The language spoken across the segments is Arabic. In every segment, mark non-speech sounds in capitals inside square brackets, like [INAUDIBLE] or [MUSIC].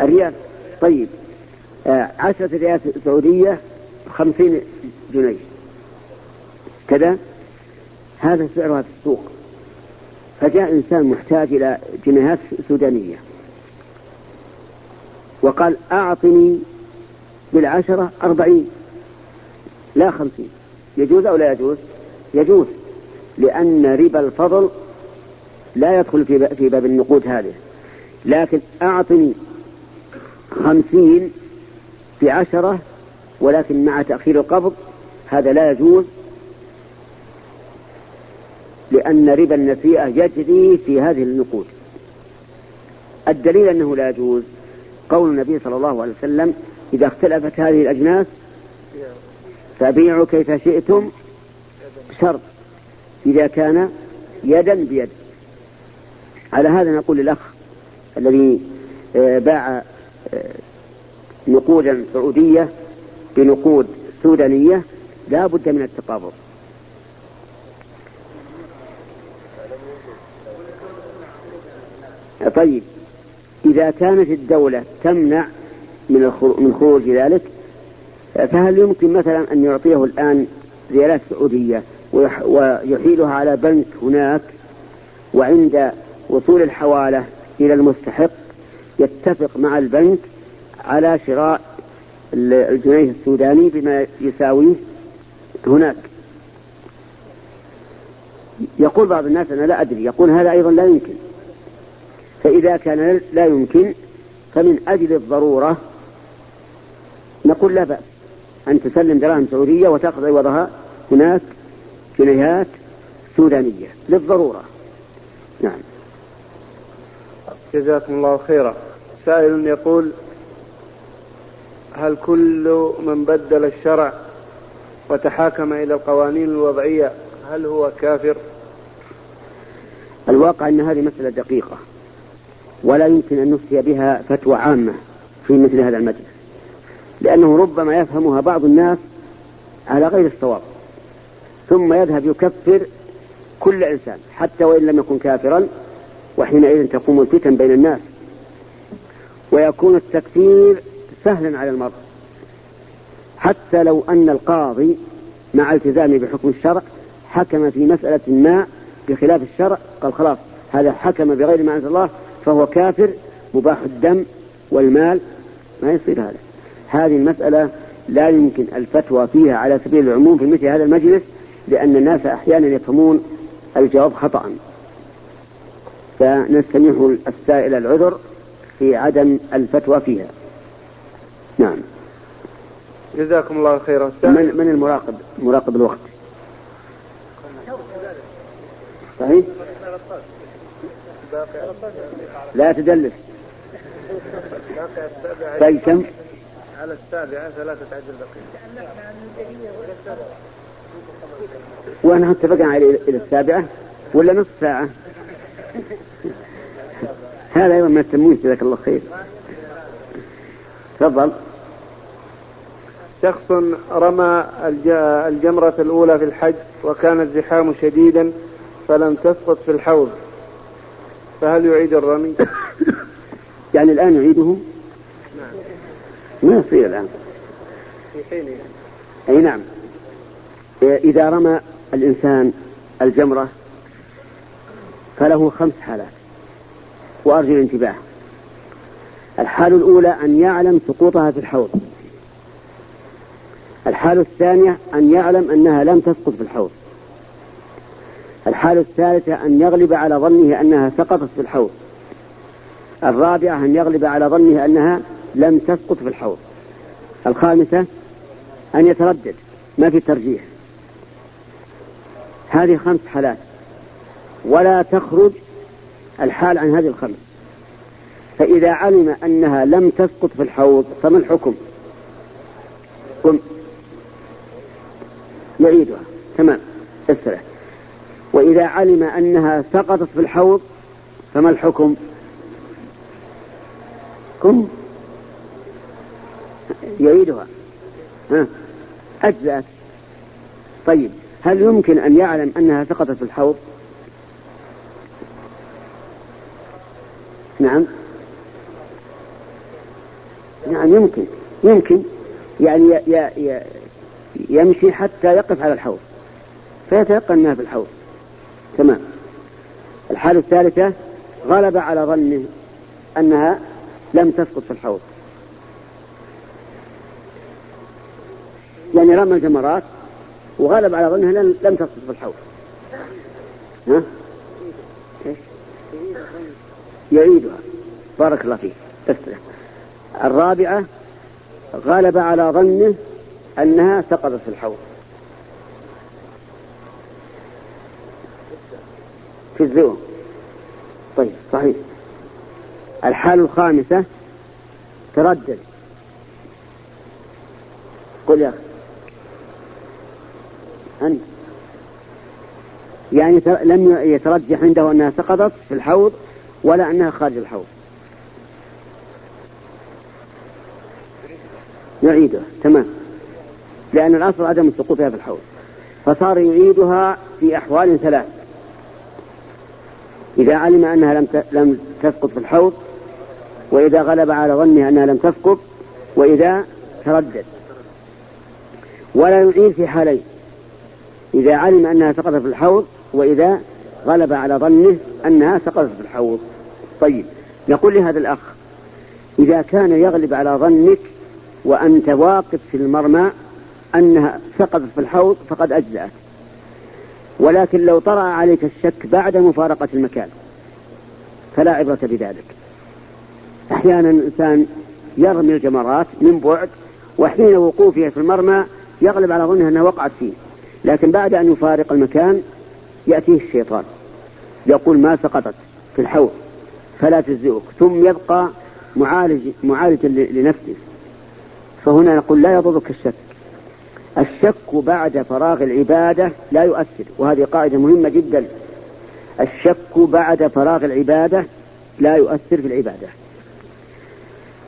الريال. طيب آه عشرة ريال سعودية خمسين جنيه. كذا. هذا سعرها في السوق. فجاء إنسان محتاج إلى جنيهات سودانية. وقال أعطني بالعشرة أربعين. لا خمسين. يجوز أو لا يجوز؟ يجوز. لأن ربا الفضل لا يدخل في باب النقود هذه. لكن أعطني خمسين بعشرة ولكن مع تأخير القبض هذا لا يجوز لأن ربا النسيئة يجري في هذه النقود. الدليل أنه لا يجوز. قول النبي صلى الله عليه وسلم إذا اختلفت هذه الأجناس فبيعوا كيف شئتم شرط إذا كان يدا بيد. على هذا نقول للأخ الذي آه، باع نقودا سعودية بنقود سودانية لا بد من التقابض طيب إذا كانت الدولة تمنع من من خروج ذلك فهل يمكن مثلا أن يعطيه الآن ريالات سعودية ويحيلها على بنك هناك وعند وصول الحوالة إلى المستحق يتفق مع البنك على شراء الجنيه السوداني بما يساويه هناك. يقول بعض الناس أنا لا أدري يقول هذا أيضا لا يمكن. فإذا كان لا يمكن فمن أجل الضرورة نقول لا بأس أن تسلم دراهم سعودية وتأخذ عوضها هناك جنيهات سودانية للضرورة. نعم. جزاكم الله خيرا. سائل يقول هل كل من بدل الشرع وتحاكم إلى القوانين الوضعية هل هو كافر؟ الواقع أن هذه مسألة دقيقة ولا يمكن أن نفتي بها فتوى عامة في مثل هذا المجلس لأنه ربما يفهمها بعض الناس على غير الصواب ثم يذهب يكفر كل إنسان حتى وإن لم يكن كافرا وحينئذ تقوم الفتن بين الناس ويكون التكفير سهلا على المرء. حتى لو أن القاضي مع التزامه بحكم الشرع حكم في مسألة ما بخلاف الشرع قال خلاص هذا حكم بغير ما أنزل الله فهو كافر مباح الدم والمال. ما يصير هذا. هذه المسألة لا يمكن الفتوى فيها على سبيل العموم في مثل هذا المجلس لأن الناس أحيانا يفهمون الجواب خطأ. فنستميح السائل العذر في عدم الفتوى فيها. نعم. جزاكم الله خيرا من, من المراقب مراقب الوقت؟ صحيح؟ لا تدلس. طيب كم؟ على السابعة ثلاثة عدد بقية وانا اتفقنا إلى السابعة ولا نصف ساعة؟ هذا أيضا من التمويل جزاك الله خير. تفضل. شخص رمى الجمرة الأولى في الحج وكان الزحام شديدا فلم تسقط في الحوض. فهل يعيد الرمي؟ [COUGHS] يعني الآن يعيده؟ ما يصير الآن. في حينه أي نعم. إذا رمى الإنسان الجمرة فله خمس حالات. وأرجو الانتباه. الحال الأولى أن يعلم سقوطها في الحوض. الحالة الثانية أن يعلم أنها لم تسقط في الحوض. الحالة الثالثة أن يغلب على ظنه أنها سقطت في الحوض. الرابعة أن يغلب على ظنه أنها لم تسقط في الحوض. الخامسة أن يتردد. ما في ترجيح. هذه خمس حالات. ولا تخرج الحال عن هذه الخمس. فإذا علم أنها لم تسقط في الحوض فما الحكم؟ قم يعيدها. تمام. استرح وإذا علم أنها سقطت في الحوض فما الحكم؟ قم يعيدها. ها؟ أجزأت. طيب. هل يمكن أن يعلم أنها سقطت في الحوض؟ نعم. نعم يمكن. يمكن. يعني يمشي حتى يقف على الحوض. فيتيقن أنها في الحوض. تمام. الحالة الثالثة غلب على ظنه أنها لم تسقط في الحوض. يعني رمى الجمرات وغلب على ظنها لم تسقط في الحوض. ها؟ إيش؟ يعيدها. بارك الله فيك. الرابعة غلب على ظنه أنها سقطت في الحوض. في الزوم طيب صحيح. الحالة الخامسة تردد. قل يا أخي. أنت. يعني لم يترجح عنده أنها سقطت في الحوض ولا أنها خارج الحوض. يعيدها تمام. لأن الأصل عدم سقوطها في الحوض فصار يعيدها في أحوال ثلاث. إذا علم أنها لم لم تسقط في الحوض وإذا غلب على ظنه أنها لم تسقط وإذا تردد. ولا يعيد في حالين. إذا علم أنها سقطت في الحوض وإذا غلب على ظنه أنها سقطت في الحوض. طيب نقول لهذا الأخ إذا كان يغلب على ظنك وأنت واقف في المرمى أنها سقطت في الحوض فقد أجزأت. ولكن لو طرأ عليك الشك بعد مفارقة المكان فلا عبرة بذلك. أحيانا الإنسان يرمي الجمرات من بعد وحين وقوفها في المرمى يغلب على ظنه أنها وقعت فيه. لكن بعد أن يفارق المكان يأتيه الشيطان. يقول ما سقطت في الحوض فلا تجزئك. ثم يبقى معالج معالجا لنفسه. فهنا نقول لا يضرك الشك. الشك بعد فراغ العبادة لا يؤثر وهذه قاعدة مهمة جدا. الشك بعد فراغ العبادة لا يؤثر في العبادة.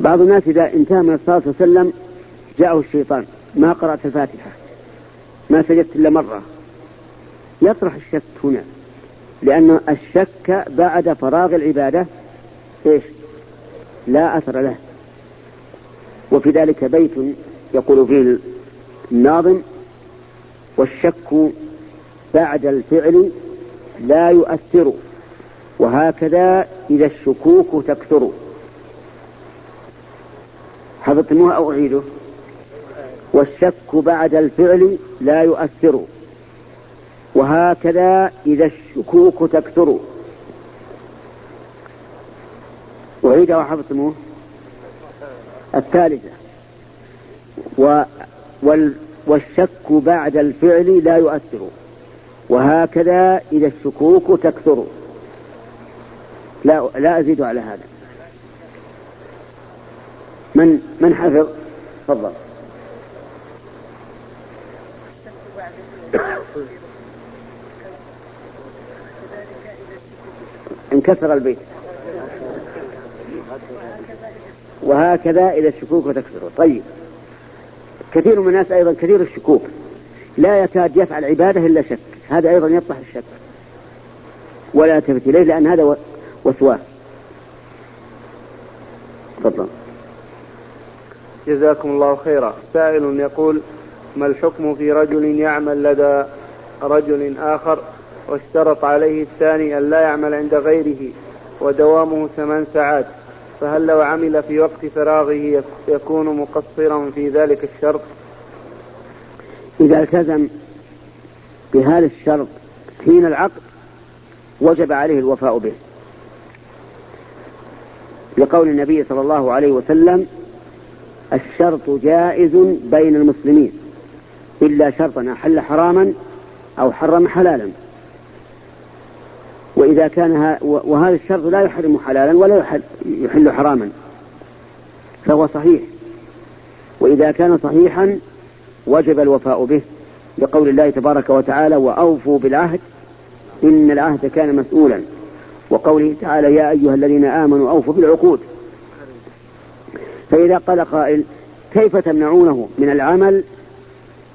بعض الناس إذا انتهى من الصلاة وسلم جاءه الشيطان ما قرأت الفاتحة ما سجدت إلا مرة. يطرح الشك هنا لأن الشك بعد فراغ العبادة إيش؟ لا أثر له. وفي ذلك بيت يقول فيه الناظم والشك بعد الفعل لا يؤثر وهكذا إذا الشكوك تكثر. حفظتموها أو أعيده؟ والشك بعد الفعل لا يؤثر وهكذا إذا الشكوك تكثر. أعيد وحفظتموه الثالثة. و وال والشك بعد الفعل لا يؤثر. وهكذا إذا الشكوك تكثر. لا لا أزيد على هذا. من من حفظ؟ تفضل. انكسر البيت. وهكذا إذا الشكوك تكثر. طيب. كثير من الناس أيضا كثير الشكوك. لا يكاد يفعل عبادة إلا شك. هذا أيضا يطرح الشك. ولا يلتفت إليه لأن هذا وسواس. تفضل. جزاكم الله خيرا. سائل يقول ما الحكم في رجل يعمل لدى رجل آخر واشترط عليه الثاني أن لا يعمل عند غيره ودوامه ثمان ساعات؟ فهل لو عمل في وقت فراغه يكون مقصرا في ذلك الشرط؟ إذا التزم بهذا الشرط حين العقد وجب عليه الوفاء به. لقول النبي صلى الله عليه وسلم الشرط جائز بين المسلمين إلا شرطا أحل حراما أو حرم حلالا. وإذا كان وهذا الشرط لا يحرم حلالا ولا يحل, حراما. فهو صحيح. وإذا كان صحيحا وجب الوفاء به لقول الله تبارك وتعالى وأوفوا بالعهد إن العهد كان مسؤولا. وقوله تعالى يا أيها الذين آمنوا أوفوا بالعقود. فإذا قال قائل كيف تمنعونه من العمل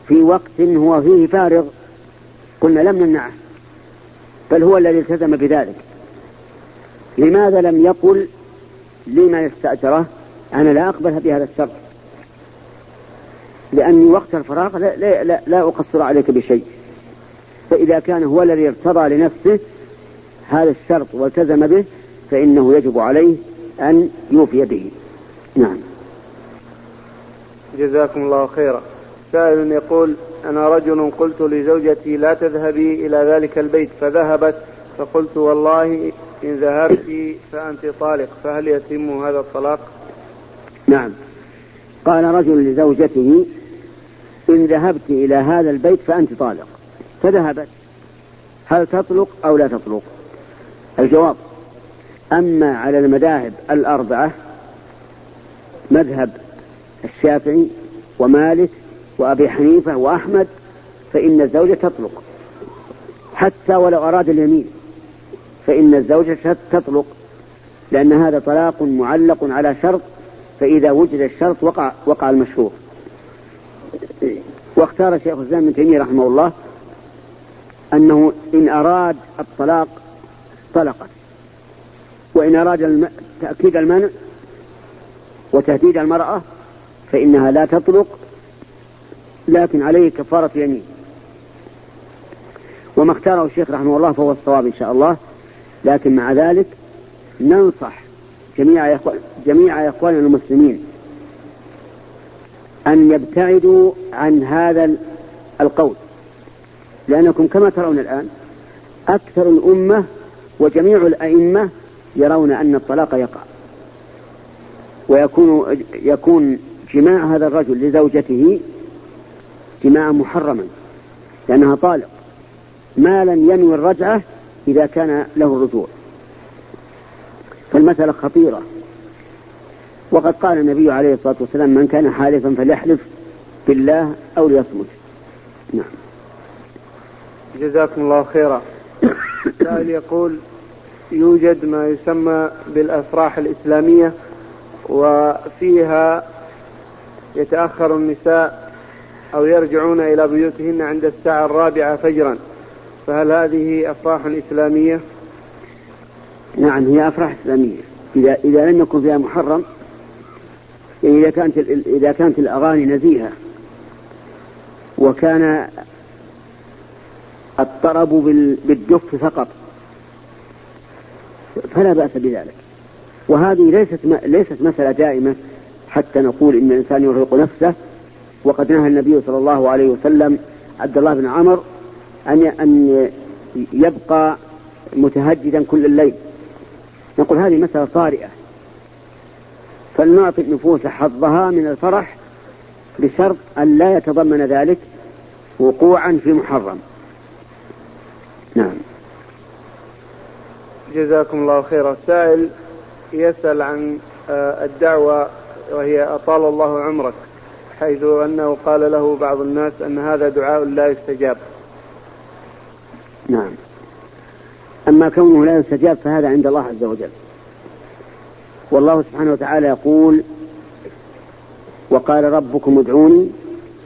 في وقت هو فيه فارغ؟ قلنا لم نمنعه. بل هو الذي التزم بذلك. لماذا لم يقل لمن استأجره أنا لا أقبل بهذا الشرط. لأني وقت الفراغ لا, لا, لا, لا أقصر عليك بشيء. فإذا كان هو الذي ارتضى لنفسه هذا الشرط والتزم به فإنه يجب عليه أن يوفي به. نعم. جزاكم الله خيرا. سائل يقول أنا رجل قلت لزوجتي لا تذهبي إلى ذلك البيت فذهبت فقلت والله إن ذهبت فأنت طالق فهل يتم هذا الطلاق؟ نعم. قال رجل لزوجته إن ذهبت إلى هذا البيت فأنت طالق. فذهبت. هل تطلق أو لا تطلق؟ الجواب أما على المذاهب الأربعة مذهب الشافعي ومالك وأبي حنيفة وأحمد فإن الزوجة تطلق. حتى ولو أراد اليمين فإن الزوجة تطلق لأن هذا طلاق معلق على شرط فإذا وجد الشرط وقع وقع المشهور واختار شيخ الإسلام ابن تيمية رحمه الله أنه إن أراد الطلاق طلقت. وإن أراد الم... تأكيد المنع وتهديد المرأة فإنها لا تطلق لكن عليه كفارة يمين. وما اختاره الشيخ رحمه الله فهو الصواب إن شاء الله. لكن مع ذلك ننصح جميع جميع إخواننا المسلمين أن يبتعدوا عن هذا القول. لأنكم كما ترون الآن أكثر الأمة وجميع الأئمة يرون أن الطلاق يقع. ويكون يكون جماع هذا الرجل لزوجته جماعا محرما لأنها طالق. ما لم ينوي الرجعة إذا كان له الرجوع. فالمسألة خطيرة. وقد قال النبي عليه الصلاة والسلام من كان حالفا فليحلف بالله أو ليصمت. نعم. جزاكم الله خيرا. سائل يقول يوجد ما يسمى بالأفراح الإسلامية وفيها يتأخر النساء أو يرجعون إلى بيوتهن عند الساعة الرابعة فجرا. فهل هذه أفراح إسلامية؟ نعم هي أفراح إسلامية. إذا إذا لم يكن فيها محرم يعني إذا كانت إذا كانت الأغاني نزيهة وكان الطرب بالدف فقط فلا بأس بذلك. وهذه ليست ليست مسألة دائمة حتى نقول إن الإنسان يرهق نفسه. وقد نهى النبي صلى الله عليه وسلم عبد الله بن عمر أن أن يبقى متهجدا كل الليل. نقول هذه مسألة طارئة. فلنعطي النفوس حظها من الفرح بشرط أن لا يتضمن ذلك وقوعا في محرم. نعم. جزاكم الله خيرا. سائل يسأل عن آه، الدعوة وهي أطال الله عمرك. حيث أنه قال له بعض الناس أن هذا دعاء لا يستجاب. نعم. أما كونه لا يستجاب فهذا عند الله عز وجل. والله سبحانه وتعالى يقول وقال ربكم ادعوني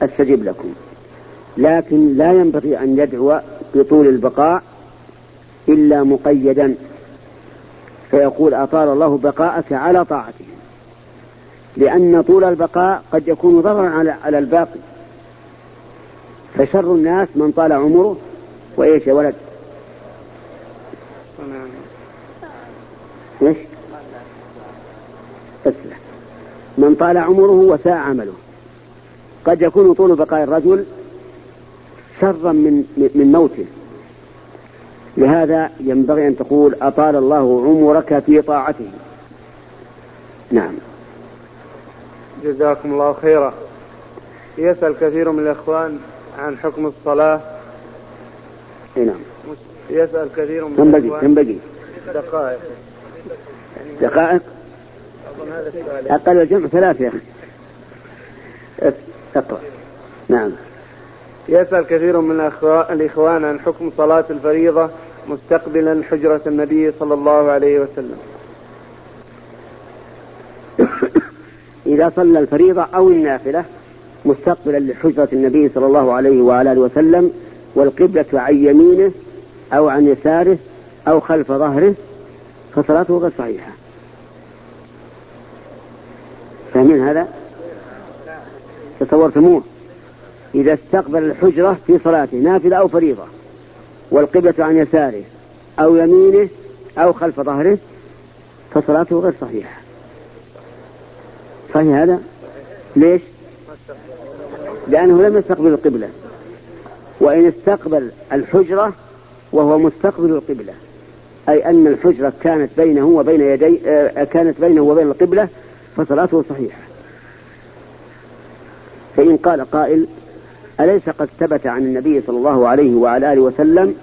أستجب لكم. لكن لا ينبغي أن يدعو بطول البقاء إلا مقيدا. فيقول أطال الله بقاءك على طاعته. لأن طول البقاء قد يكون ضررا على على الباقي. فشر الناس من طال عمره وإيش يا ولد؟ إيش؟ اسمع من طال عمره وساء عمله. قد يكون طول بقاء الرجل شرا من من موته. لهذا ينبغي أن تقول أطال الله عمرك في طاعته. نعم. جزاكم الله خيرا. يسأل كثير من الإخوان عن حكم الصلاة. نعم. يسأل كثير من كم بقي كم بقي دقائق؟ دقائق أقل الجمع ثلاث يا أخي. اقرأ. نعم. يسأل كثير من الإخوان عن حكم صلاة الفريضة مستقبلا حجرة النبي صلى الله عليه وسلم. إذا صلى الفريضة أو النافلة مستقبلا لحجرة النبي صلى الله عليه وعلى آله وسلم والقبلة عن يمينه أو عن يساره أو خلف ظهره فصلاته غير صحيحة. فاهمين هذا؟ تصورتموه إذا استقبل الحجرة في صلاته نافلة أو فريضة والقبلة عن يساره أو يمينه أو خلف ظهره فصلاته غير صحيحة. صحيح هذا ليش؟ لأنه لم يستقبل القبلة. وإن استقبل الحجرة وهو مستقبل القبلة. أي أن الحجرة كانت بينه وبين يدي آه، كانت بينه وبين القبلة فصلاته صحيحة. فإن قال قائل أليس قد ثبت عن النبي صلى الله عليه وعلى آله وسلم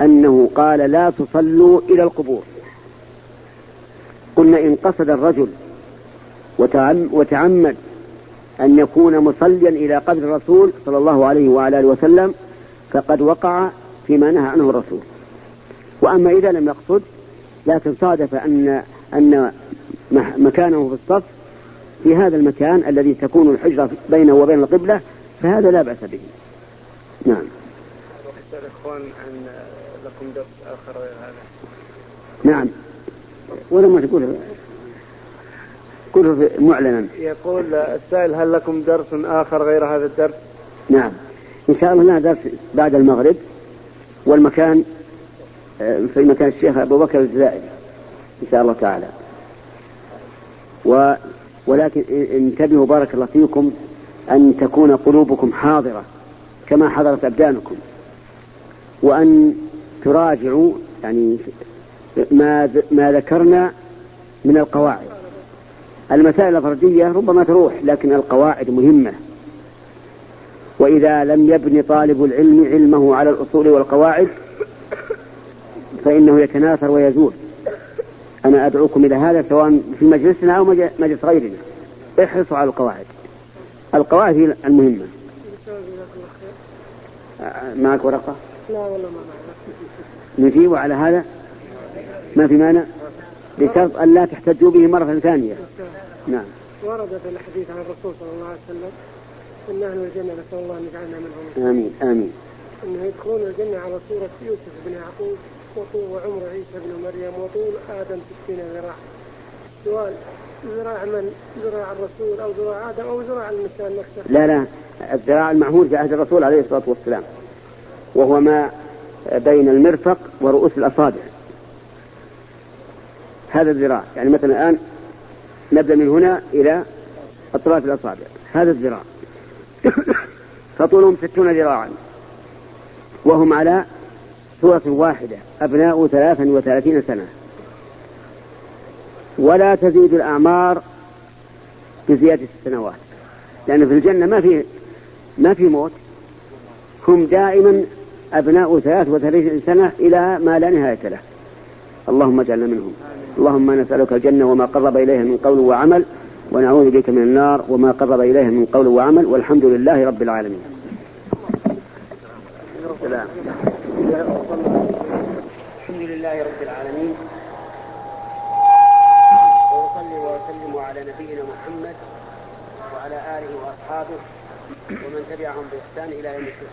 أنه قال لا تصلوا إلى القبور؟ قلنا إن قصد الرجل وتعمد أن يكون مصليا إلى قدر الرسول صلى الله عليه وعلى آله وسلم فقد وقع فيما نهى عنه الرسول. وأما إذا لم يقصد لكن صادف أن أن مكانه في الصف في هذا المكان الذي تكون الحجرة بينه وبين القبلة فهذا لا بأس به. نعم. الإخوان أن لكم درس آخر غير هذا نعم ولما تقول؟ قوله معلنا. يقول السائل هل لكم درس آخر غير هذا الدرس؟ نعم. إن شاء الله لنا درس بعد المغرب والمكان آه، في مكان الشيخ أبو بكر الجزائري إن شاء الله تعالى. و ولكن انتبهوا بارك الله فيكم أن تكون قلوبكم حاضرة كما حضرت أبدانكم. وأن تراجعوا يعني ما ما ذكرنا من القواعد. المسائل الفردية ربما تروح لكن القواعد مهمة. وإذا لم يبني طالب العلم علمه على الأصول والقواعد فإنه يتناثر ويزول. أنا أدعوكم إلى هذا سواء في مجلسنا أو مجلس غيرنا. احرصوا على القواعد. القواعد هي المهمة. معك ورقة؟ لا والله ما معي نجيب على هذا؟ ما في مانع؟ بشرط أن لا تحتجوا به مرة ثانية. نعم. ورد في الحديث عن الرسول صلى الله عليه وسلم إن أهل الجنة نسأل الله أن يجعلنا منهم. آمين آمين. انه يدخلون الجنة على صورة يوسف بن يعقوب وطول وعمر عيسى بن مريم وطول آدم ستين ذراع سؤال ذراع من؟ ذراع الرسول أو ذراع آدم أو ذراع الإنسان نفسه؟ لا لا. الذراع المعهود في عهد الرسول عليه الصلاة والسلام. وهو ما بين المرفق ورؤوس الأصابع. هذا الذراع. يعني مثلا الآن نبدأ من هنا إلى أطراف الأصابع. هذا الذراع. [COUGHS] فطولهم ستون ذراعا. وهم على سورة واحدة. أبناء ثلاثا وثلاثين سنة. ولا تزيد الأعمار بزيادة السنوات. لأن في الجنة ما في ما في موت. هم دائما أبناء ثلاث وثلاثين سنة إلى ما لا نهاية له. اللهم اجعلنا منهم. اللهم نسألك الجنة وما قرب إليها من قول وعمل ونعوذ بك من النار وما قرب إليها من قول وعمل والحمد لله رب العالمين. الحمد لله رب العالمين. وأصلي وأسلم على نبينا محمد وعلى آله وأصحابه ومن تبعهم بإحسان إلى يوم الدين.